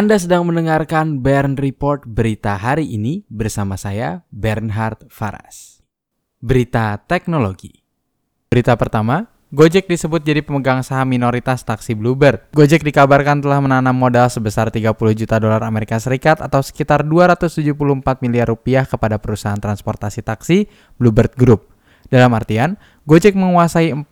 Anda sedang mendengarkan Bern Report berita hari ini bersama saya Bernhard Faras. Berita teknologi. Berita pertama, Gojek disebut jadi pemegang saham minoritas taksi Bluebird. Gojek dikabarkan telah menanam modal sebesar 30 juta dolar Amerika Serikat atau sekitar 274 miliar rupiah kepada perusahaan transportasi taksi Bluebird Group. Dalam artian, Gojek menguasai 4,3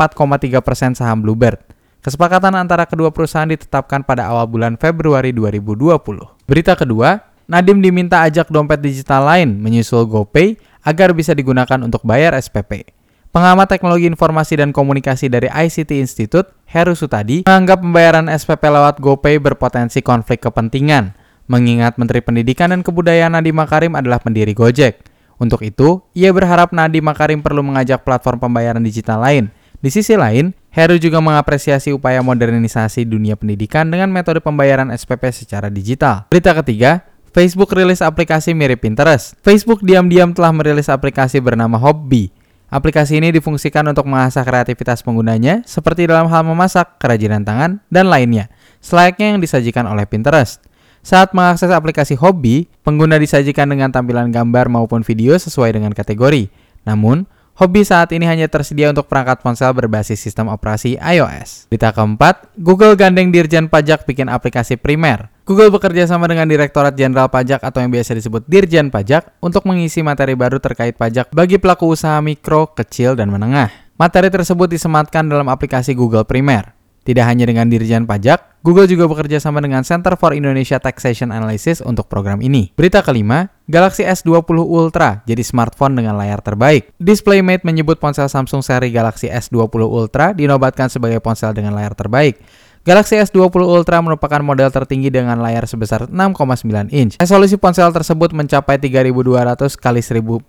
persen saham Bluebird. Kesepakatan antara kedua perusahaan ditetapkan pada awal bulan Februari 2020. Berita kedua, Nadim diminta ajak dompet digital lain menyusul GoPay agar bisa digunakan untuk bayar SPP. Pengamat teknologi informasi dan komunikasi dari ICT Institute, Heru Sutadi, menganggap pembayaran SPP lewat GoPay berpotensi konflik kepentingan, mengingat Menteri Pendidikan dan Kebudayaan Nadiem Makarim adalah pendiri Gojek. Untuk itu, ia berharap Nadiem Makarim perlu mengajak platform pembayaran digital lain. Di sisi lain, Heru juga mengapresiasi upaya modernisasi dunia pendidikan dengan metode pembayaran SPP secara digital. Berita ketiga, Facebook rilis aplikasi mirip Pinterest. Facebook diam-diam telah merilis aplikasi bernama Hobby. Aplikasi ini difungsikan untuk mengasah kreativitas penggunanya seperti dalam hal memasak, kerajinan tangan, dan lainnya, selayaknya yang disajikan oleh Pinterest. Saat mengakses aplikasi Hobby, pengguna disajikan dengan tampilan gambar maupun video sesuai dengan kategori. Namun, Hobi saat ini hanya tersedia untuk perangkat ponsel berbasis sistem operasi iOS. Berita keempat, Google gandeng Dirjen Pajak bikin aplikasi primer. Google bekerja sama dengan Direktorat Jenderal Pajak atau yang biasa disebut Dirjen Pajak untuk mengisi materi baru terkait pajak bagi pelaku usaha mikro, kecil, dan menengah. Materi tersebut disematkan dalam aplikasi Google Primer. Tidak hanya dengan Dirjen Pajak, Google juga bekerja sama dengan Center for Indonesia Taxation Analysis untuk program ini. Berita kelima, Galaxy S20 Ultra jadi smartphone dengan layar terbaik. DisplayMate menyebut ponsel Samsung seri Galaxy S20 Ultra dinobatkan sebagai ponsel dengan layar terbaik. Galaxy S20 Ultra merupakan model tertinggi dengan layar sebesar 6,9 inch. Resolusi ponsel tersebut mencapai 3200 x 1440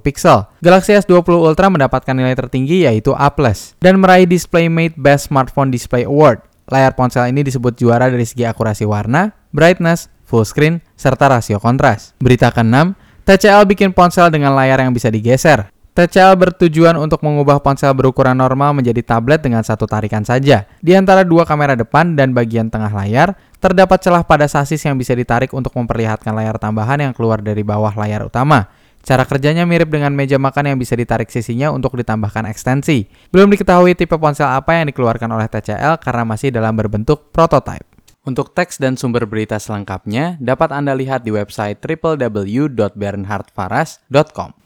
pixel. Galaxy S20 Ultra mendapatkan nilai tertinggi yaitu A+, dan meraih DisplayMate Best Smartphone Display Award. Layar ponsel ini disebut juara dari segi akurasi warna, brightness, full screen, serta rasio kontras. Berita ke-6, TCL bikin ponsel dengan layar yang bisa digeser. TCL bertujuan untuk mengubah ponsel berukuran normal menjadi tablet dengan satu tarikan saja. Di antara dua kamera depan dan bagian tengah layar, terdapat celah pada sasis yang bisa ditarik untuk memperlihatkan layar tambahan yang keluar dari bawah layar utama. Cara kerjanya mirip dengan meja makan yang bisa ditarik sisinya untuk ditambahkan ekstensi. Belum diketahui tipe ponsel apa yang dikeluarkan oleh TCL karena masih dalam berbentuk prototype. Untuk teks dan sumber berita selengkapnya dapat Anda lihat di website www.bernhardfaras.com.